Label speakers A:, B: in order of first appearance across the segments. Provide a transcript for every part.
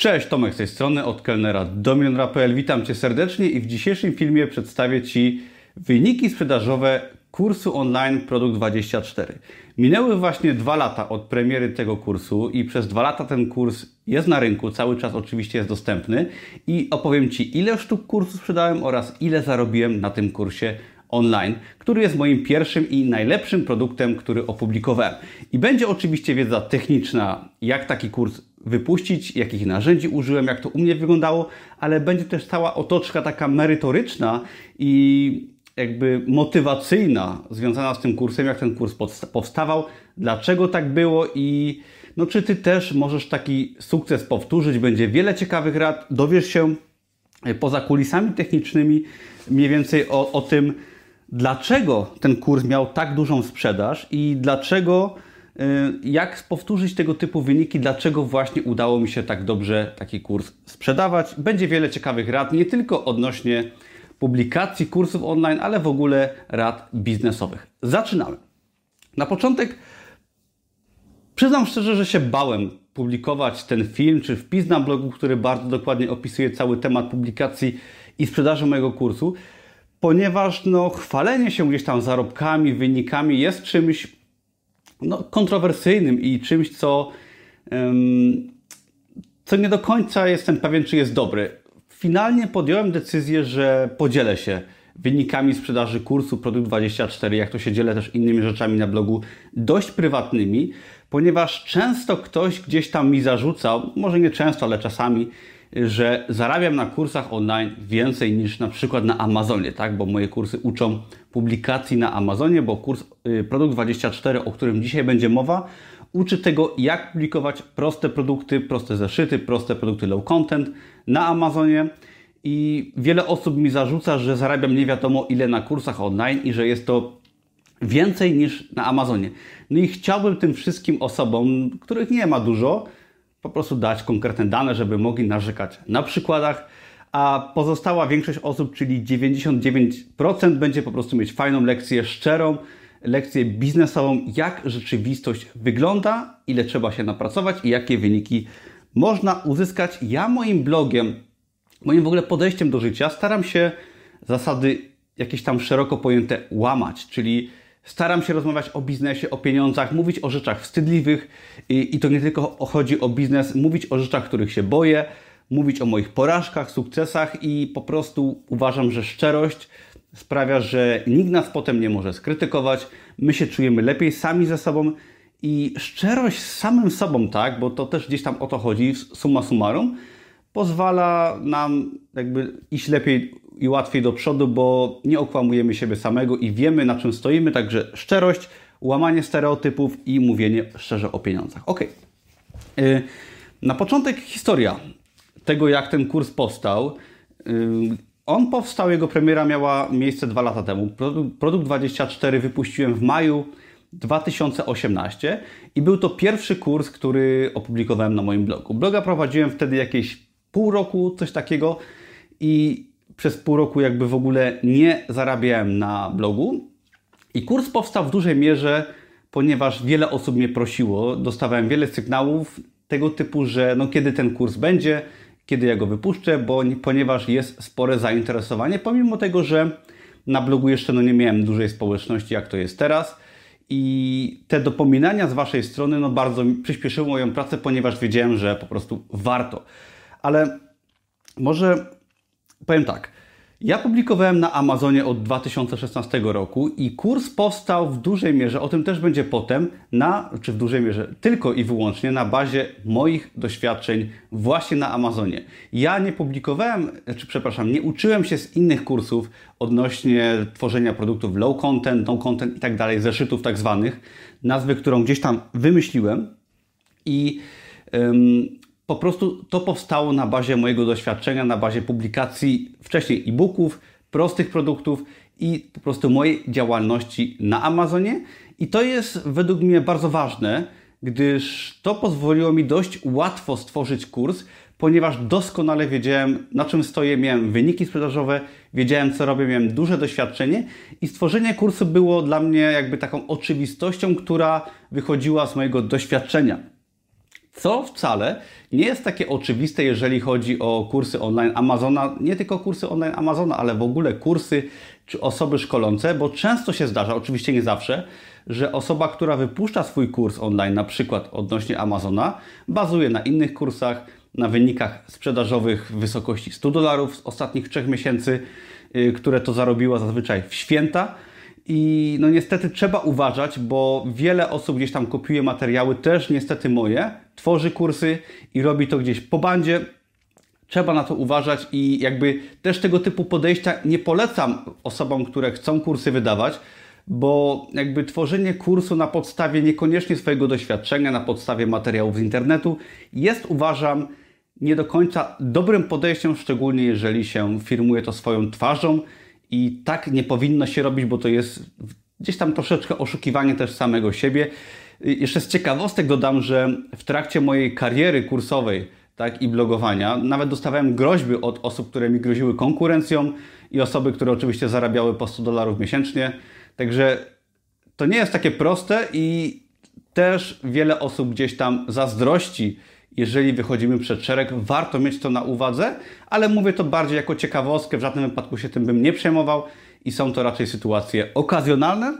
A: Cześć, Tomek z tej strony, od kelnera do milionera.pl. Witam Cię serdecznie i w dzisiejszym filmie przedstawię Ci wyniki sprzedażowe kursu online Produkt 24. Minęły właśnie dwa lata od premiery tego kursu i przez dwa lata ten kurs jest na rynku, cały czas oczywiście jest dostępny i opowiem Ci ile sztuk kursu sprzedałem oraz ile zarobiłem na tym kursie online, który jest moim pierwszym i najlepszym produktem, który opublikowałem. I będzie oczywiście wiedza techniczna, jak taki kurs wypuścić, jakich narzędzi użyłem, jak to u mnie wyglądało, ale będzie też cała otoczka taka merytoryczna i jakby motywacyjna związana z tym kursem, jak ten kurs powstawał, dlaczego tak było i no czy Ty też możesz taki sukces powtórzyć. Będzie wiele ciekawych rad, dowiesz się poza kulisami technicznymi mniej więcej o, o tym, dlaczego ten kurs miał tak dużą sprzedaż i dlaczego, jak powtórzyć tego typu wyniki, dlaczego właśnie udało mi się tak dobrze taki kurs sprzedawać. Będzie wiele ciekawych rad, nie tylko odnośnie publikacji kursów online, ale w ogóle rad biznesowych. Zaczynamy. Na początek przyznam szczerze, że się bałem publikować ten film czy wpis na blogu, który bardzo dokładnie opisuje cały temat publikacji i sprzedaży mojego kursu ponieważ no, chwalenie się gdzieś tam zarobkami, wynikami jest czymś no, kontrowersyjnym i czymś, co, co nie do końca jestem pewien, czy jest dobre. Finalnie podjąłem decyzję, że podzielę się wynikami sprzedaży kursu Produkt 24, jak to się dzielę też innymi rzeczami na blogu, dość prywatnymi, ponieważ często ktoś gdzieś tam mi zarzucał, może nie często, ale czasami, że zarabiam na kursach online więcej niż na przykład na Amazonie, tak? Bo moje kursy uczą publikacji na Amazonie, bo kurs y, Produkt 24, o którym dzisiaj będzie mowa, uczy tego, jak publikować proste produkty, proste zeszyty, proste produkty low content na Amazonie. I wiele osób mi zarzuca, że zarabiam nie wiadomo ile na kursach online i że jest to więcej niż na Amazonie. No i chciałbym tym wszystkim osobom, których nie ma dużo, po prostu dać konkretne dane, żeby mogli narzekać na przykładach, a pozostała większość osób, czyli 99% będzie po prostu mieć fajną lekcję, szczerą lekcję biznesową, jak rzeczywistość wygląda, ile trzeba się napracować i jakie wyniki można uzyskać. Ja moim blogiem, moim w ogóle podejściem do życia staram się zasady jakieś tam szeroko pojęte łamać, czyli Staram się rozmawiać o biznesie, o pieniądzach, mówić o rzeczach wstydliwych i, i to nie tylko chodzi o biznes, mówić o rzeczach, których się boję, mówić o moich porażkach, sukcesach i po prostu uważam, że szczerość sprawia, że nikt nas potem nie może skrytykować, my się czujemy lepiej sami ze sobą i szczerość z samym sobą, tak, bo to też gdzieś tam o to chodzi, summa summarum, pozwala nam jakby iść lepiej i łatwiej do przodu, bo nie okłamujemy siebie samego i wiemy na czym stoimy, także szczerość, łamanie stereotypów i mówienie szczerze o pieniądzach. Ok. Na początek historia tego, jak ten kurs powstał. Y, on powstał, jego premiera miała miejsce dwa lata temu. Produkt 24 wypuściłem w maju 2018 i był to pierwszy kurs, który opublikowałem na moim blogu. Bloga prowadziłem wtedy jakieś pół roku, coś takiego i przez pół roku jakby w ogóle nie zarabiałem na blogu. I kurs powstał w dużej mierze, ponieważ wiele osób mnie prosiło, dostawałem wiele sygnałów tego typu, że no kiedy ten kurs będzie, kiedy ja go wypuszczę, bo ponieważ jest spore zainteresowanie, pomimo tego, że na blogu jeszcze no nie miałem dużej społeczności, jak to jest teraz. I te dopominania z Waszej strony no bardzo przyspieszyły moją pracę, ponieważ wiedziałem, że po prostu warto. Ale może powiem tak. Ja publikowałem na Amazonie od 2016 roku i kurs powstał w dużej mierze, o tym też będzie potem, na, czy w dużej mierze, tylko i wyłącznie na bazie moich doświadczeń właśnie na Amazonie. Ja nie publikowałem, czy przepraszam, nie uczyłem się z innych kursów odnośnie tworzenia produktów low content, no content i tak dalej, zeszytów tak zwanych, nazwy, którą gdzieś tam wymyśliłem i po prostu to powstało na bazie mojego doświadczenia, na bazie publikacji wcześniej e-booków, prostych produktów i po prostu mojej działalności na Amazonie. I to jest według mnie bardzo ważne, gdyż to pozwoliło mi dość łatwo stworzyć kurs, ponieważ doskonale wiedziałem, na czym stoję, miałem wyniki sprzedażowe, wiedziałem, co robię, miałem duże doświadczenie i stworzenie kursu było dla mnie jakby taką oczywistością, która wychodziła z mojego doświadczenia. Co wcale nie jest takie oczywiste, jeżeli chodzi o kursy online Amazona, nie tylko kursy online Amazona, ale w ogóle kursy czy osoby szkolące, bo często się zdarza, oczywiście nie zawsze, że osoba, która wypuszcza swój kurs online, na przykład odnośnie Amazona, bazuje na innych kursach, na wynikach sprzedażowych w wysokości 100 dolarów z ostatnich trzech miesięcy, yy, które to zarobiła zazwyczaj w święta. I no niestety trzeba uważać, bo wiele osób gdzieś tam kopiuje materiały, też niestety moje, tworzy kursy i robi to gdzieś po bandzie. Trzeba na to uważać i jakby też tego typu podejścia nie polecam osobom, które chcą kursy wydawać, bo jakby tworzenie kursu na podstawie niekoniecznie swojego doświadczenia, na podstawie materiałów z internetu jest uważam nie do końca dobrym podejściem, szczególnie jeżeli się firmuje to swoją twarzą i tak nie powinno się robić, bo to jest gdzieś tam troszeczkę oszukiwanie też samego siebie. Jeszcze z ciekawostek dodam, że w trakcie mojej kariery kursowej tak, i blogowania nawet dostawałem groźby od osób, które mi groziły konkurencją i osoby, które oczywiście zarabiały po 100 dolarów miesięcznie. Także to nie jest takie proste i też wiele osób gdzieś tam zazdrości, jeżeli wychodzimy przed szereg. Warto mieć to na uwadze, ale mówię to bardziej jako ciekawostkę. W żadnym wypadku się tym bym nie przejmował i są to raczej sytuacje okazjonalne,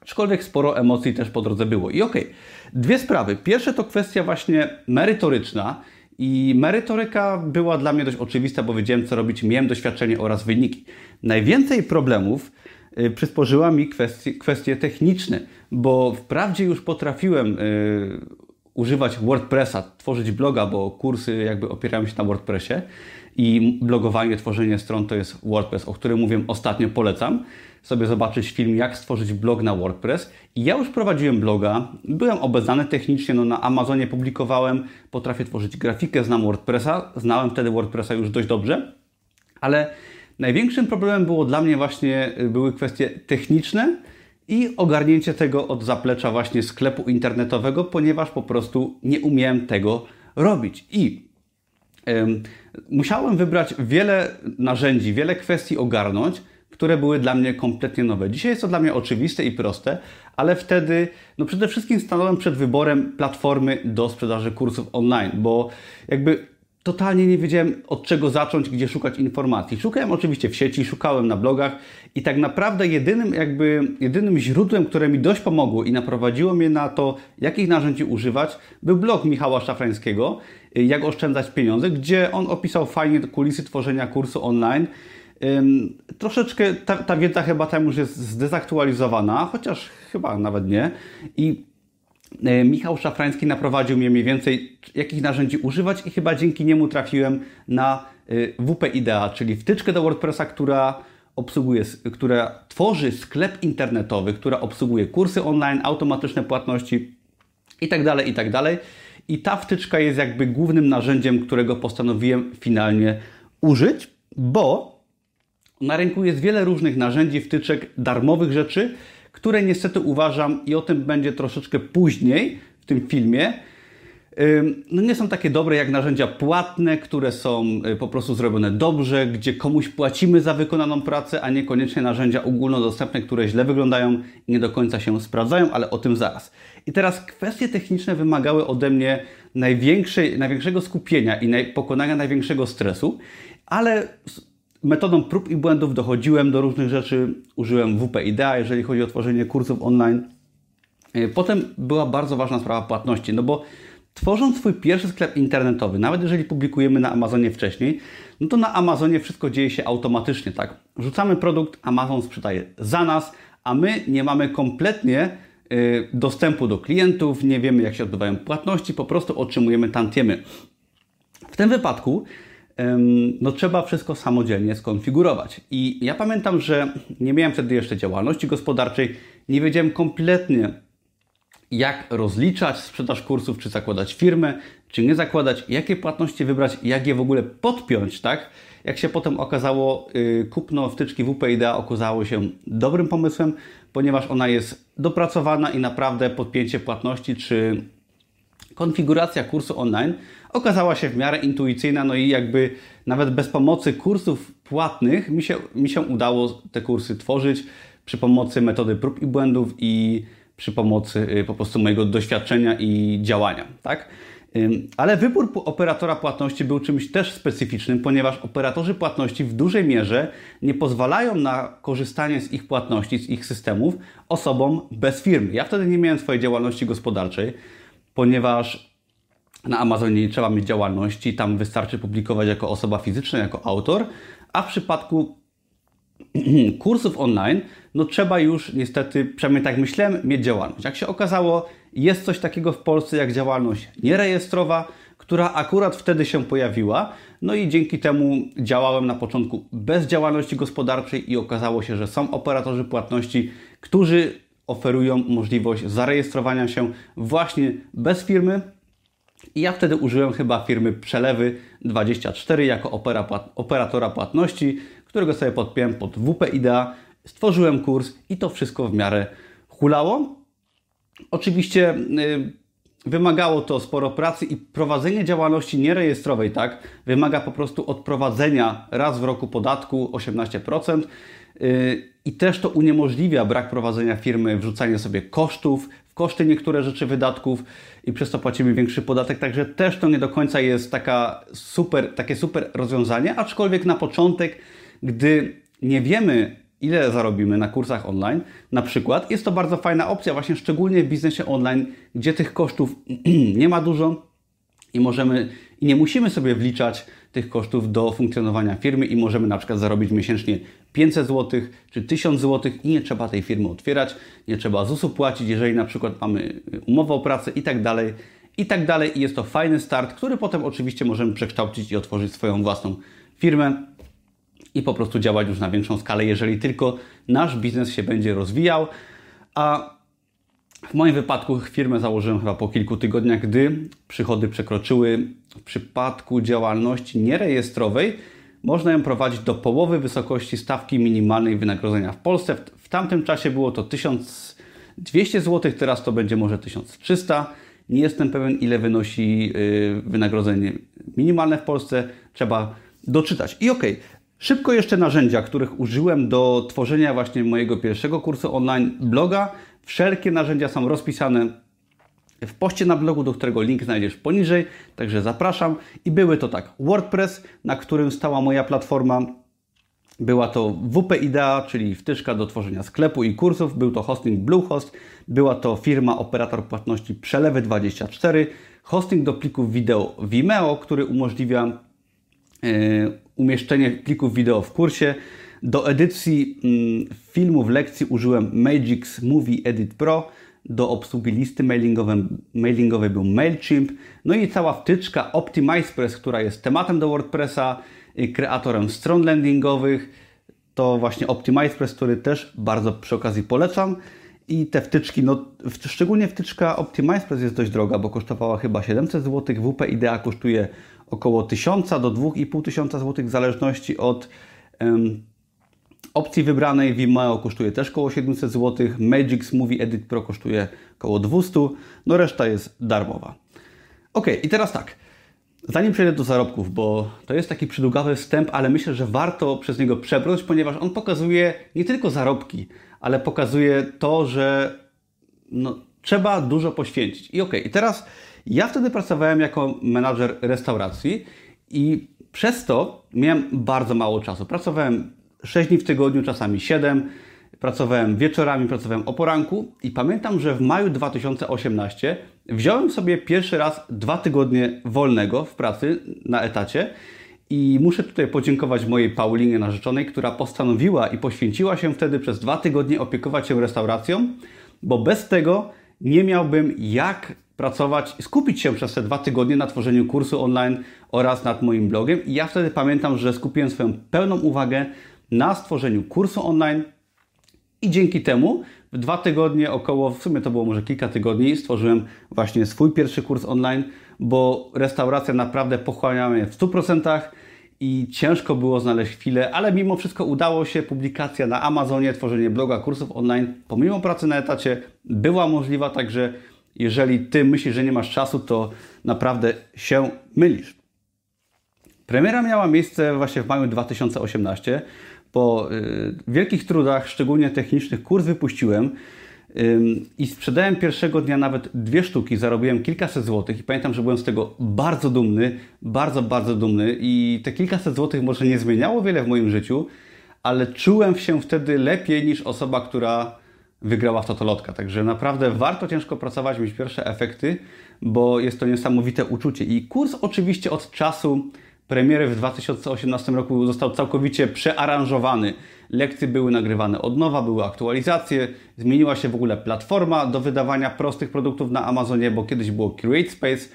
A: aczkolwiek sporo emocji też po drodze było. I okej, okay, dwie sprawy. Pierwsze to kwestia właśnie merytoryczna. I merytoryka była dla mnie dość oczywista, bo wiedziałem, co robić, miałem doświadczenie oraz wyniki. Najwięcej problemów Y, przysporzyła mi kwestie, kwestie techniczne, bo wprawdzie już potrafiłem y, używać WordPressa, tworzyć bloga, bo kursy jakby opierają się na WordPressie i blogowanie, tworzenie stron to jest WordPress, o którym mówiłem ostatnio, polecam sobie zobaczyć film, jak stworzyć blog na WordPress. I ja już prowadziłem bloga, byłem obeznany technicznie, no na Amazonie publikowałem, potrafię tworzyć grafikę, znam WordPressa, znałem wtedy WordPressa już dość dobrze, ale Największym problemem było dla mnie właśnie, y, były kwestie techniczne i ogarnięcie tego od zaplecza właśnie sklepu internetowego, ponieważ po prostu nie umiałem tego robić. I musiałem wybrać wiele narzędzi, wiele kwestii ogarnąć, które były dla mnie kompletnie nowe. Dzisiaj jest to dla mnie oczywiste i proste, ale wtedy, no przede wszystkim stanąłem przed wyborem platformy do sprzedaży kursów online, bo jakby totalnie nie wiedziałem od czego zacząć, gdzie szukać informacji. Szukałem oczywiście w sieci, szukałem na blogach i tak naprawdę jedynym jakby jedynym źródłem, które mi dość pomogło i naprowadziło mnie na to, jakich narzędzi używać, był blog Michała Szafrańskiego, jak oszczędzać pieniądze, gdzie on opisał fajnie kulisy tworzenia kursu online. troszeczkę ta, ta wiedza chyba tam już jest zdezaktualizowana, chociaż chyba nawet nie. I Michał Szafrański naprowadził mnie mniej więcej, jakich narzędzi używać i chyba dzięki niemu trafiłem na e, WP Idea, czyli wtyczkę do WordPressa, która obsługuje, która tworzy sklep internetowy, która obsługuje kursy online, automatyczne płatności itd., tak itd. Tak I ta wtyczka jest jakby głównym narzędziem, którego postanowiłem finalnie użyć, bo na rynku jest wiele różnych narzędzi, wtyczek, darmowych rzeczy, które niestety uważam, i o tym będzie troszeczkę później w tym filmie, no nie są takie dobre jak narzędzia płatne, które są y, po prostu zrobione dobrze, gdzie komuś płacimy za wykonaną pracę, a niekoniecznie narzędzia ogólnodostępne, które źle wyglądają i nie do końca się sprawdzają, ale o tym zaraz. I teraz kwestie techniczne wymagały ode mnie największego skupienia i pokonania największego stresu, ale metodą prób i błędów dochodziłem do różnych rzeczy, użyłem WP Idea, jeżeli chodzi o tworzenie kursów online. E, potem była bardzo ważna sprawa płatności, no bo tworząc swój pierwszy sklep internetowy, nawet jeżeli publikujemy na Amazonie wcześniej, no to na Amazonie wszystko dzieje się automatycznie, tak? Wrzucamy produkt, Amazon sprzedaje za nas, a my nie mamy kompletnie e, dostępu do klientów, nie wiemy jak się odbywają płatności, po prostu otrzymujemy tantiemy. W tym wypadku no trzeba wszystko samodzielnie skonfigurować. I ja pamiętam, że nie miałem wtedy jeszcze działalności gospodarczej, nie wiedziałem kompletnie, jak rozliczać sprzedaż kursów, czy zakładać firmę, czy nie zakładać, jakie płatności wybrać, jak je w ogóle podpiąć, tak? Jak się potem okazało, y, kupno wtyczki WP Idea okazało się dobrym pomysłem, ponieważ ona jest dopracowana i naprawdę podpięcie płatności, czy konfiguracja kursu online okazała się w miarę intuicyjna, no i jakby nawet bez pomocy kursów płatnych mi się, mi się udało te kursy tworzyć przy pomocy metody prób i błędów i przy pomocy y, po prostu mojego doświadczenia i działania, tak? Ale wybór operatora płatności był czymś też specyficznym, ponieważ operatorzy płatności w dużej mierze nie pozwalają na korzystanie z ich płatności, z ich systemów osobom bez firmy. Ja wtedy nie miałem swojej działalności gospodarczej, ponieważ na Amazonie nie trzeba mieć działalności, tam wystarczy publikować jako osoba fizyczna, jako autor, a w przypadku kursów online, no trzeba już niestety, przynajmniej tak myślałem, mieć działalność. Jak się okazało, jest coś takiego w Polsce jak działalność nierejestrowa, która akurat wtedy się pojawiła. No i dzięki temu działałem na początku bez działalności gospodarczej i okazało się, że są operatorzy płatności, którzy oferują możliwość zarejestrowania się właśnie bez firmy. I ja wtedy użyłem chyba firmy Przelewy24 jako opera, operatora płatności, którego sobie podpiąłem pod WP Idea. Stworzyłem kurs i to wszystko w miarę hulało. Oczywiście y, wymagało to sporo pracy i prowadzenie działalności nierejestrowej, tak, wymaga po prostu odprowadzenia raz w roku podatku 18%. Y, I też to uniemożliwia brak prowadzenia firmy, wrzucanie sobie kosztów, koszty niektóre rzeczy wydatków i przez to płacimy większy podatek, także też to nie do końca jest taka super, takie super rozwiązanie, aczkolwiek na początek, gdy nie wiemy ile zarobimy na kursach online, na przykład, jest to bardzo fajna opcja, właśnie szczególnie w biznesie online, gdzie tych kosztów nie ma dużo i możemy i nie musimy sobie wliczać tych kosztów do funkcjonowania firmy i możemy na przykład zarobić miesięcznie 500 zł czy 1000 zł i nie trzeba tej firmy otwierać, nie trzeba ZUS-u płacić, jeżeli na przykład mamy umowę o pracę i tak dalej, i tak dalej. I jest to fajny start, który potem oczywiście możemy przekształcić i otworzyć swoją własną firmę i po prostu działać już na większą skalę, jeżeli tylko nasz biznes się będzie rozwijał. A w moim wypadku firmę założyłem chyba po kilku tygodniach, gdy przychody przekroczyły w przypadku działalności nierejestrowej, można ją prowadzić do połowy wysokości stawki minimalnej wynagrodzenia w Polsce. W, tamtym czasie było to 1200 zł, teraz to będzie może 1300. Nie jestem pewien, ile wynosi y, wynagrodzenie minimalne w Polsce. Trzeba doczytać. I okej, Szybko jeszcze narzędzia, których użyłem do tworzenia właśnie mojego pierwszego kursu online bloga. Wszelkie narzędzia są rozpisane w poście na blogu, do którego link znajdziesz poniżej, także zapraszam. I były to tak: WordPress, na którym stała moja platforma. Była to WP Idea, czyli wtyczka do tworzenia sklepu i kursów. Był to hosting Bluehost. Była to firma operator płatności Przelewy24. Hosting do plików wideo Vimeo, który umożliwia yy, umieszczenie plików wideo w kursie. Do edycji mm, filmów lekcji użyłem Magix Movie Edit Pro. Do obsługi listy mailingowej, mailingowej był MailChimp. No i cała wtyczka OptimizePress, która jest tematem do WordPressa, kreatorem stron landingowych. To właśnie OptimizePress, który też bardzo przy okazji polecam. I te wtyczki, no szczególnie wtyczka OptimizePress jest dość droga, bo kosztowała chyba 700 zł. WP Idea kosztuje około 1000 do 2500 zł w zależności od um, opcji wybranej. Vimeo kosztuje też około 700 zł, Magix Movie Edit Pro kosztuje około 200, no reszta jest darmowa. Ok, i teraz tak. Zanim przejdę do zarobków, bo to jest taki przydługawy wstęp, ale myślę, że warto przez niego przebrnąć, ponieważ on pokazuje nie tylko zarobki, ale pokazuje to, że no, trzeba dużo poświęcić. I ok, i teraz ja wtedy pracowałem jako menadżer restauracji i przez to miałem bardzo mało czasu. Pracowałem 6 dni w tygodniu, czasami 7. Pracowałem wieczorami, pracowałem o poranku i pamiętam, że w maju 2018 wziąłem sobie pierwszy raz dwa tygodnie wolnego w pracy na etacie i muszę tutaj podziękować mojej Paulinie narzeczonej, która postanowiła i poświęciła się wtedy przez dwa tygodnie opiekować się restauracją, bo bez tego nie miałbym jak pracować, skupić się przez te dwa tygodnie na tworzeniu kursu online oraz nad moim blogiem. I ja wtedy pamiętam, że skupiłem swoją pełną uwagę na stworzeniu kursu online i dzięki temu w dwa tygodnie, około, w sumie to było może kilka tygodni, stworzyłem właśnie swój pierwszy kurs online, bo restauracja naprawdę pochłaniała mnie w 100% i ciężko było znaleźć chwilę, ale mimo wszystko udało się. Publikacja na Amazonie, tworzenie bloga, kursów online, pomimo pracy na etacie, była możliwa, także jeżeli ty myślisz, że nie masz czasu, to naprawdę się mylisz. Premiera miała miejsce właśnie w maju 2018. Po y, wielkich trudach, szczególnie technicznych, kurs wypuściłem. i sprzedałem pierwszego dnia nawet dwie sztuki, zarobiłem kilkaset złotych i pamiętam, że byłem z tego bardzo dumny, bardzo, bardzo dumny i te kilkaset złotych może nie zmieniało wiele w moim życiu, ale czułem się wtedy lepiej niż osoba, która wygrała w totolotka. Także naprawdę warto ciężko pracować, mieć pierwsze efekty, bo jest to niesamowite uczucie. I kurs oczywiście od czasu premiery w 2018 roku został całkowicie przearanżowany. Lekcje były nagrywane od nowa, były aktualizacje, zmieniła się w ogóle platforma do wydawania prostych produktów na Amazonie, bo kiedyś było CreateSpace.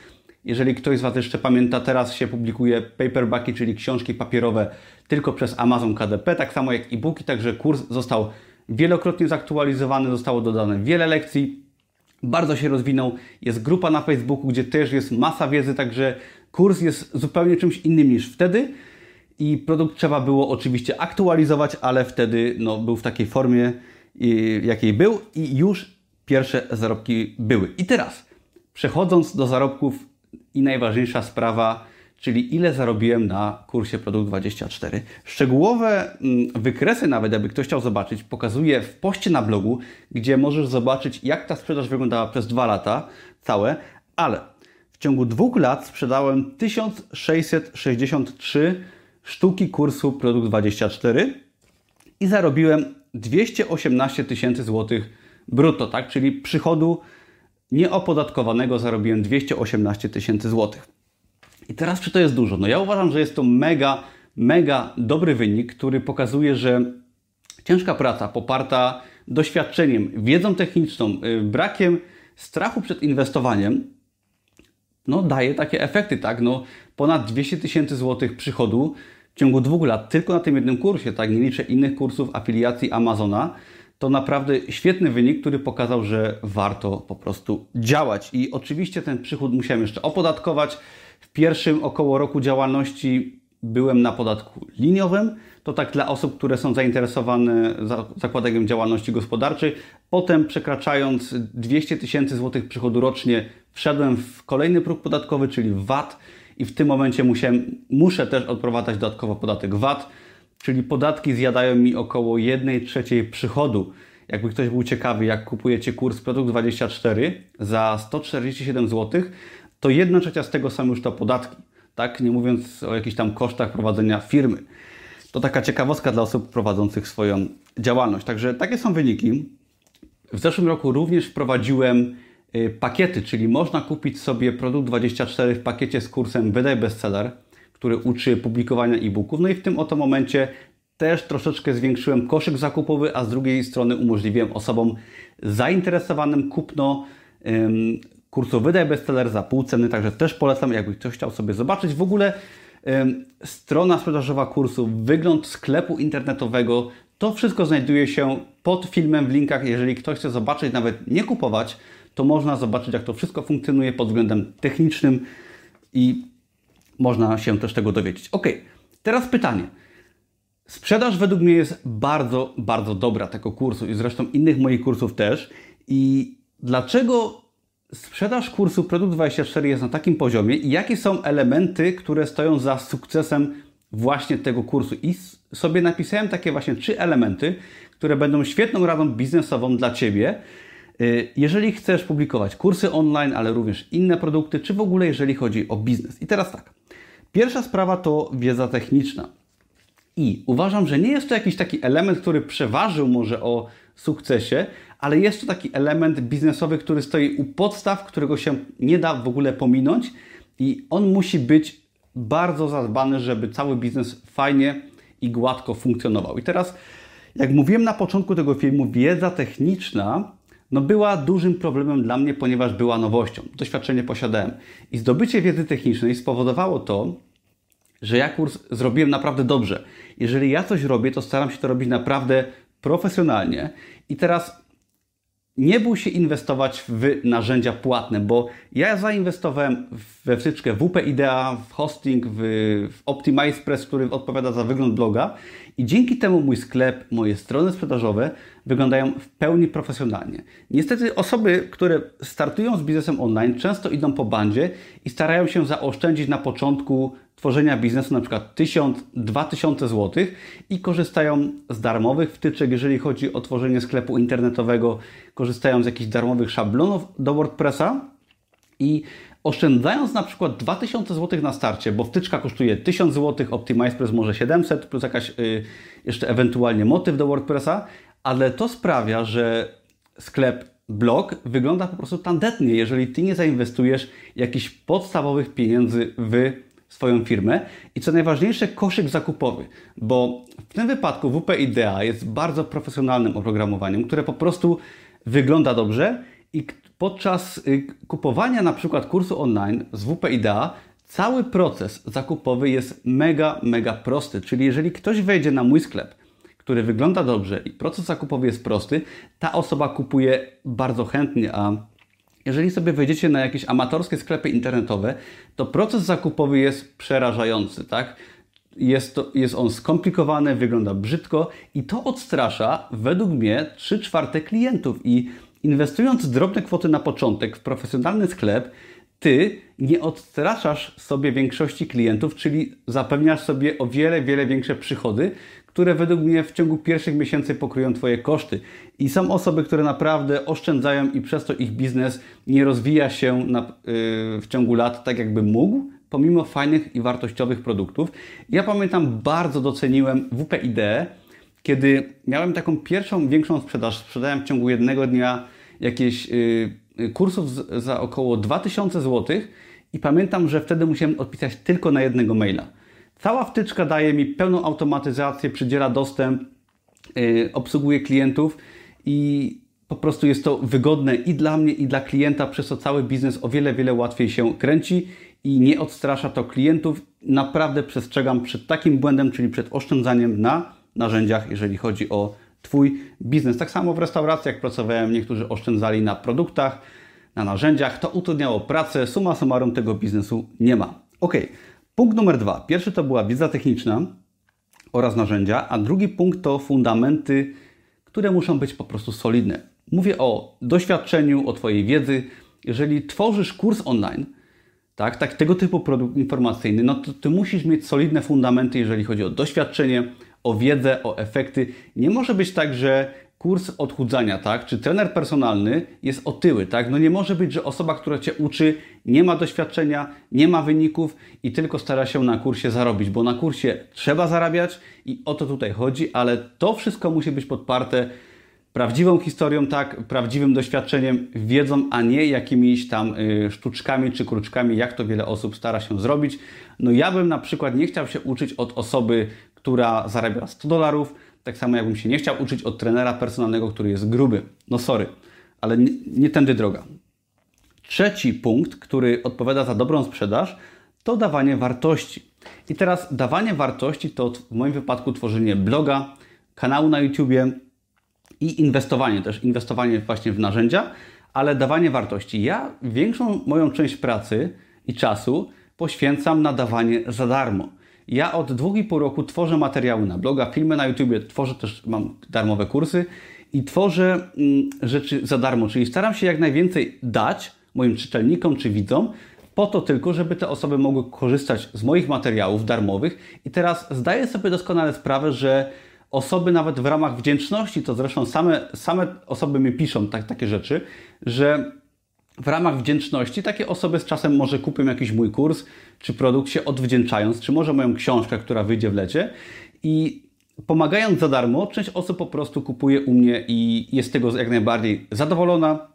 A: Jeżeli ktoś z Was jeszcze pamięta, teraz się publikuje paperbacki, czyli książki papierowe tylko przez Amazon KDP, tak samo jak e-booki, także kurs został wielokrotnie zaktualizowany, zostało dodane wiele lekcji, bardzo się rozwinął. Jest grupa na Facebooku, gdzie też jest masa wiedzy, także kurs jest zupełnie czymś innym niż wtedy. I produkt trzeba było oczywiście aktualizować, ale wtedy no, był w takiej formie, jakiej był, i już pierwsze zarobki były. I teraz, przechodząc do zarobków, i najważniejsza sprawa, czyli ile zarobiłem na kursie Produkt 24. Szczegółowe mm, wykresy, nawet jakby ktoś chciał zobaczyć, pokazuję w poście na blogu, gdzie możesz zobaczyć, jak ta sprzedaż wyglądała przez dwa lata całe, ale w ciągu dwóch lat sprzedałem 1663 sztuki kursu Produkt 24 i zarobiłem 218 tysięcy złotych brutto, tak? Czyli przychodu nieopodatkowanego zarobiłem 218 tysięcy złotych. I teraz czy to jest dużo? No ja uważam, że jest to mega, mega dobry wynik, który pokazuje, że ciężka praca poparta doświadczeniem, wiedzą techniczną, y, brakiem strachu przed inwestowaniem, no daje takie efekty, tak? No ponad 200 tysięcy złotych przychodu w ciągu dwóch lat tylko na tym jednym kursie, tak? Nie liczę innych kursów afiliacji Amazona. To naprawdę świetny wynik, który pokazał, że warto po prostu działać. I oczywiście ten przychód musiałem jeszcze opodatkować. W pierwszym około roku działalności byłem na podatku liniowym. To tak dla osób, które są zainteresowane zakładaniem działalności gospodarczej. Potem przekraczając 200 tysięcy złotych przychodu rocznie, wszedłem w kolejny próg podatkowy, czyli VAT i w tym momencie musiałem, muszę też odprowadzać dodatkowo podatek VAT, czyli podatki zjadają mi około 1 trzeciej przychodu. Jakby ktoś był ciekawy, jak kupujecie kurs Produkt 24 za 147 zł, to 1 trzecia z tego są już to podatki, tak? Nie mówiąc o jakichś tam kosztach prowadzenia firmy. To taka ciekawostka dla osób prowadzących swoją działalność. Także takie są wyniki. W zeszłym roku również wprowadziłem y, pakiety, czyli można kupić sobie produkt 24 w pakiecie z kursem Wydaj Bestseller, który uczy publikowania e-booków. No i w tym oto momencie też troszeczkę zwiększyłem koszyk zakupowy, a z drugiej strony umożliwiłem osobom zainteresowanym kupno kursu Wydaj Bestseller za pół ceny, także też polecam, jakby ktoś chciał sobie zobaczyć. W ogóle strona sprzedażowa kursu, wygląd sklepu internetowego, to wszystko znajduje się pod filmem w linkach. Jeżeli ktoś chce zobaczyć, nawet nie kupować, to można zobaczyć, jak to wszystko funkcjonuje pod względem technicznym i można się też tego dowiedzieć. Ok, teraz pytanie. Sprzedaż według mnie jest bardzo, bardzo dobra tego kursu i zresztą innych moich kursów też. I dlaczego sprzedaż kursu Produkt 24 jest na takim poziomie i jakie są elementy, które stoją za sukcesem właśnie tego kursu. I sobie napisałem takie właśnie trzy elementy, które będą świetną radą biznesową dla Ciebie, y, jeżeli chcesz publikować kursy online, ale również inne produkty, czy w ogóle jeżeli chodzi o biznes. I teraz tak. Pierwsza sprawa to wiedza techniczna. I uważam, że nie jest to jakiś taki element, który przeważył może o sukcesie, ale jest to taki element biznesowy, który stoi u podstaw, którego się nie da w ogóle pominąć i on musi być bardzo zadbany, żeby cały biznes fajnie i gładko funkcjonował. I teraz, jak mówiłem na początku tego filmu, wiedza techniczna no była dużym problemem dla mnie, ponieważ była nowością. Doświadczenie posiadałem. I zdobycie wiedzy technicznej spowodowało to, że ja kurs zrobiłem naprawdę dobrze. Jeżeli ja coś robię, to staram się to robić naprawdę profesjonalnie. I teraz nie bój się inwestować w narzędzia płatne, bo ja zainwestowałem we wtyczkę WP Idea, w hosting, w, w OptimizePress, który odpowiada za wygląd bloga i dzięki temu mój sklep, moje strony sprzedażowe wyglądają w pełni profesjonalnie. Niestety osoby, które startują z biznesem online często idą po bandzie i starają się zaoszczędzić na początku tworzenia biznesu na przykład 1000, 2000 zł i korzystają z darmowych wtyczek, jeżeli chodzi o tworzenie sklepu internetowego, korzystają z jakichś darmowych szablonów do WordPressa i oszczędzając na przykład 2000 zł na starcie, bo wtyczka kosztuje 1000 zł, OptimizePress może 700 plus jakaś y, jeszcze ewentualnie motyw do WordPressa, ale to sprawia, że sklep blog wygląda po prostu tandetnie, jeżeli Ty nie zainwestujesz jakichś podstawowych pieniędzy w swoją firmę. I co najważniejsze koszyk zakupowy, bo w tym wypadku WP Idea jest bardzo profesjonalnym oprogramowaniem, które po prostu wygląda dobrze i podczas y, kupowania na przykład kursu online z WP Idea cały proces zakupowy jest mega, mega prosty. Czyli jeżeli ktoś wejdzie na mój sklep, który wygląda dobrze i proces zakupowy jest prosty, ta osoba kupuje bardzo chętnie, a jeżeli sobie wejdziecie na jakieś amatorskie sklepy internetowe, to proces zakupowy jest przerażający, tak? Jest, to, jest on skomplikowany, wygląda brzydko i to odstrasza według mnie 3 czwarte klientów i inwestując drobne kwoty na początek w profesjonalny sklep, ty nie odstraszasz sobie większości klientów, czyli zapewniasz sobie o wiele, wiele większe przychody, które według mnie w ciągu pierwszych miesięcy pokryją Twoje koszty. I są osoby, które naprawdę oszczędzają i przez to ich biznes nie rozwija się na, yy, w ciągu lat tak, jakby mógł, pomimo fajnych i wartościowych produktów. Ja pamiętam, bardzo doceniłem WP kiedy miałem taką pierwszą, większą sprzedaż. Sprzedałem w ciągu jednego dnia jakieś yy, kursów z, za około 2000 zł i pamiętam, że wtedy musiałem odpisać tylko na jednego maila. Cała wtyczka daje mi pełną automatyzację, przydziela dostęp, yy, obsługuje klientów i po prostu jest to wygodne i dla mnie, i dla klienta, przez co cały biznes o wiele, wiele łatwiej się kręci i nie odstrasza to klientów. Naprawdę przestrzegam przed takim błędem, czyli przed oszczędzaniem na narzędziach, jeżeli chodzi o Twój biznes. Tak samo w restauracji, jak pracowałem, niektórzy oszczędzali na produktach, na narzędziach, to utrudniało pracę. Suma summarum tego biznesu nie ma. Ok, punkt numer dwa. Pierwszy to była wiedza techniczna oraz narzędzia, a drugi punkt to fundamenty, które muszą być po prostu solidne. Mówię o doświadczeniu, o Twojej wiedzy. Jeżeli tworzysz kurs online, tak, tak tego typu produkt informacyjny, no to Ty musisz mieć solidne fundamenty, jeżeli chodzi o doświadczenie, o wiedzę, o efekty. Nie może być tak, że kurs odchudzania, tak, czy trener personalny jest otyły, tak? No nie może być, że osoba, która Cię uczy, nie ma doświadczenia, nie ma wyników i tylko stara się na kursie zarobić, bo na kursie trzeba zarabiać i o to tutaj chodzi, ale to wszystko musi być podparte prawdziwą historią, tak, prawdziwym doświadczeniem, wiedzą, a nie jakimiś tam y, sztuczkami czy kruczkami, jak to wiele osób stara się zrobić. No ja bym na przykład nie chciał się uczyć od osoby, która zarabia 100 dolarów, tak samo jakbym się nie chciał uczyć od trenera personalnego, który jest gruby. No sorry, ale nie, nie tędy droga. Trzeci punkt, który odpowiada za dobrą sprzedaż, to dawanie wartości. I teraz dawanie wartości to w moim wypadku tworzenie bloga, kanału na YouTubie i inwestowanie też, inwestowanie właśnie w narzędzia, ale dawanie wartości. Ja większą moją część pracy i czasu poświęcam na dawanie za darmo. Ja od dwóch i pół roku tworzę materiały na bloga, filmy na YouTube, tworzę też, mam darmowe kursy i tworzę mm, rzeczy za darmo, czyli staram się jak najwięcej dać moim czytelnikom czy widzom, po to tylko, żeby te osoby mogły korzystać z moich materiałów darmowych. I teraz zdaję sobie doskonale sprawę, że osoby nawet w ramach wdzięczności, to zresztą same, same osoby mi piszą tak, takie rzeczy, że w ramach wdzięczności takie osoby z czasem może kupią jakiś mój kurs czy produkt się odwdzięczając, czy może moją książkę, która wyjdzie w lecie. I pomagając za darmo, część osób po prostu kupuje u mnie i jest z tego jak najbardziej zadowolona.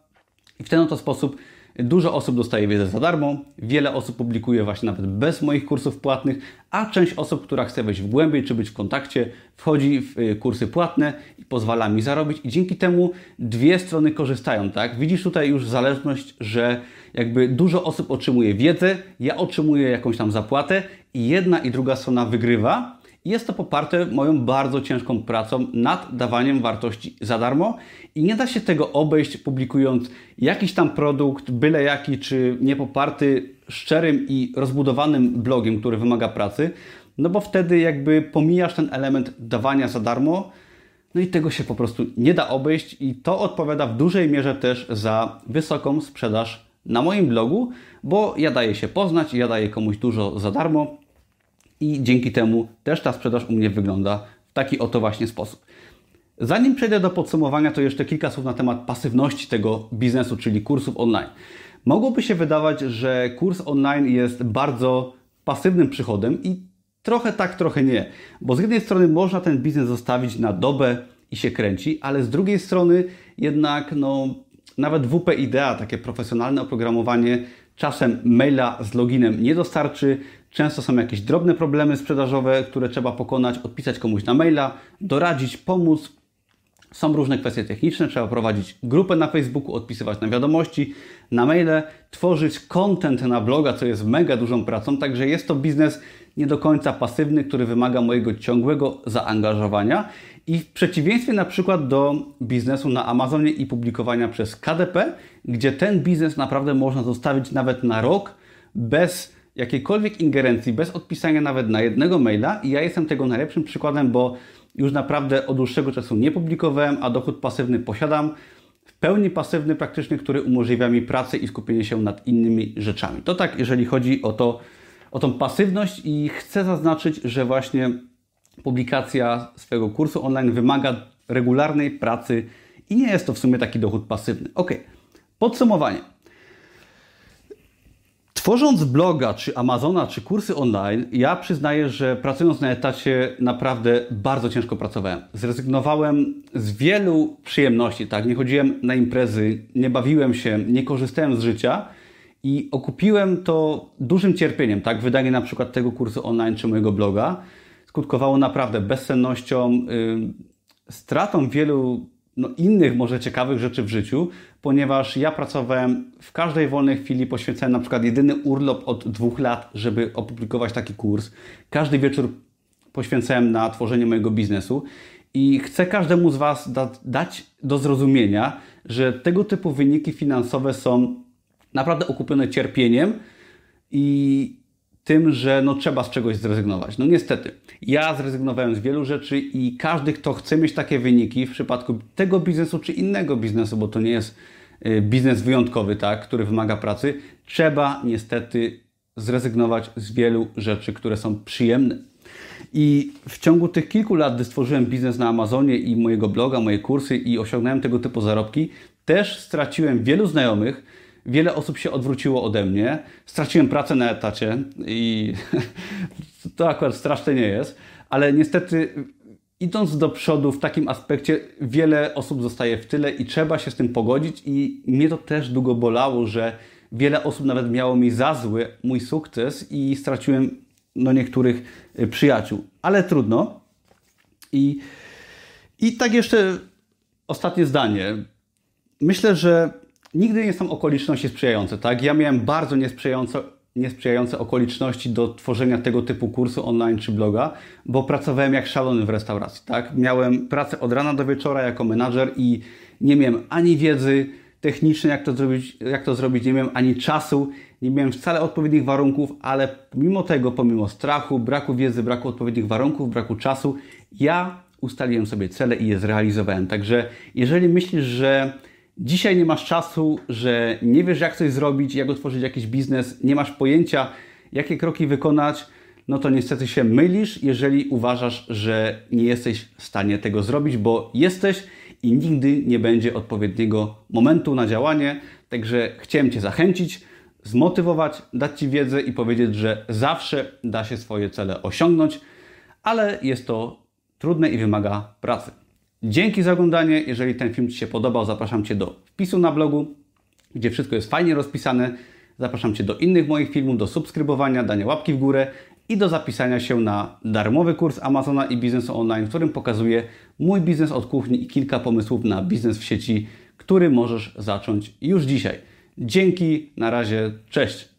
A: I w ten oto sposób Dużo osób dostaje wiedzę za darmo, wiele osób publikuje właśnie nawet bez moich kursów płatnych, a część osób, która chce wejść w głębiej czy być w kontakcie, wchodzi w y, kursy płatne i pozwala mi zarobić i dzięki temu dwie strony korzystają, tak? Widzisz tutaj już zależność, że jakby dużo osób otrzymuje wiedzę, ja otrzymuję jakąś tam zapłatę i jedna i druga strona wygrywa jest to poparte moją bardzo ciężką pracą nad dawaniem wartości za darmo i nie da się tego obejść publikując jakiś tam produkt, byle jaki, czy nie poparty szczerym i rozbudowanym blogiem, który wymaga pracy, no bo wtedy jakby pomijasz ten element dawania za darmo, no i tego się po prostu nie da obejść i to odpowiada w dużej mierze też za wysoką sprzedaż na moim blogu, bo ja daję się poznać, ja daję komuś dużo za darmo, i dzięki temu też ta sprzedaż u mnie wygląda w taki oto właśnie sposób. Zanim przejdę do podsumowania, to jeszcze kilka słów na temat pasywności tego biznesu, czyli kursów online. Mogłoby się wydawać, że kurs online jest bardzo pasywnym przychodem i trochę tak, trochę nie. Bo z jednej strony można ten biznes zostawić na dobę i się kręci, ale z drugiej strony jednak no, nawet WP Idea, takie profesjonalne oprogramowanie, czasem maila z loginem nie dostarczy. Często są jakieś drobne problemy sprzedażowe, które trzeba pokonać, odpisać komuś na maila, doradzić, pomóc. Są różne kwestie techniczne, trzeba prowadzić grupę na Facebooku, odpisywać na wiadomości, na maile, tworzyć content na bloga, co jest mega dużą pracą, także jest to biznes nie do końca pasywny, który wymaga mojego ciągłego zaangażowania i w przeciwieństwie na przykład do biznesu na Amazonie i publikowania przez KDP, gdzie ten biznes naprawdę można zostawić nawet na rok bez jakiejkolwiek ingerencji, bez odpisania nawet na jednego maila i ja jestem tego najlepszym przykładem, bo już naprawdę od dłuższego czasu nie publikowałem, a dochód pasywny posiadam. W pełni pasywny praktycznie, który umożliwia mi pracę i skupienie się nad innymi rzeczami. To tak, jeżeli chodzi o, to, o tą pasywność i chcę zaznaczyć, że właśnie publikacja swojego kursu online wymaga regularnej pracy i nie jest to w sumie taki dochód pasywny. Ok, podsumowanie. Tworząc bloga, czy Amazona, czy kursy online, ja przyznaję, że pracując na etacie naprawdę bardzo ciężko pracowałem. Zrezygnowałem z wielu przyjemności, tak? Nie chodziłem na imprezy, nie bawiłem się, nie korzystałem z życia i okupiłem to dużym cierpieniem, tak? Wydanie na przykład tego kursu online czy mojego bloga skutkowało naprawdę bezsennością, yy, stratą wielu no, innych może ciekawych rzeczy w życiu, ponieważ ja pracowałem w każdej wolnej chwili, poświęcałem na przykład jedyny urlop od dwóch lat, żeby opublikować taki kurs. Każdy wieczór poświęcałem na tworzenie mojego biznesu i chcę każdemu z Was da dać do zrozumienia, że tego typu wyniki finansowe są naprawdę okupione cierpieniem i tym, że no, trzeba z czegoś zrezygnować. No niestety, ja zrezygnowałem z wielu rzeczy i każdy, kto chce mieć takie wyniki w przypadku tego biznesu czy innego biznesu, bo to nie jest y, biznes wyjątkowy, tak, który wymaga pracy, trzeba niestety zrezygnować z wielu rzeczy, które są przyjemne. I w ciągu tych kilku lat, gdy stworzyłem biznes na Amazonie i mojego bloga, moje kursy i osiągnąłem tego typu zarobki, też straciłem wielu znajomych, wiele osób się odwróciło ode mnie. Straciłem pracę na etacie i to akurat straszne nie jest, ale niestety idąc do przodu w takim aspekcie, wiele osób zostaje w tyle i trzeba się z tym pogodzić i mnie to też długo bolało, że wiele osób nawet miało mi za zły mój sukces i straciłem no, niektórych y, przyjaciół. Ale trudno. I, I tak jeszcze ostatnie zdanie. Myślę, że nigdy nie są okoliczności sprzyjające, tak? Ja miałem bardzo niesprzyjające, niesprzyjające okoliczności do tworzenia tego typu kursu online czy bloga, bo pracowałem jak szalony w restauracji, tak? Miałem pracę od rana do wieczora jako menadżer i nie miałem ani wiedzy technicznej, jak to zrobić, jak to zrobić nie miałem ani czasu, nie miałem wcale odpowiednich warunków, ale mimo tego, pomimo strachu, braku wiedzy, braku odpowiednich warunków, braku czasu, ja ustaliłem sobie cele i je zrealizowałem. Także jeżeli myślisz, że dzisiaj nie masz czasu, że nie wiesz jak coś zrobić, jak otworzyć jakiś biznes, nie masz pojęcia, jakie kroki wykonać, no to niestety się mylisz, jeżeli uważasz, że nie jesteś w stanie tego zrobić, bo jesteś i nigdy nie będzie odpowiedniego momentu na działanie. Także chciałem Cię zachęcić, zmotywować, dać Ci wiedzę i powiedzieć, że zawsze da się swoje cele osiągnąć, ale jest to trudne i wymaga pracy. Dzięki za oglądanie. Jeżeli ten film Ci się podobał, zapraszam Cię do wpisu na blogu, gdzie wszystko jest fajnie rozpisane. Zapraszam Cię do innych moich filmów, do subskrybowania, dania łapki w górę i do zapisania się na darmowy kurs Amazona i biznesu online, w którym pokazuję mój biznes od kuchni i kilka pomysłów na biznes w sieci, który możesz zacząć już dzisiaj. Dzięki, na razie, cześć.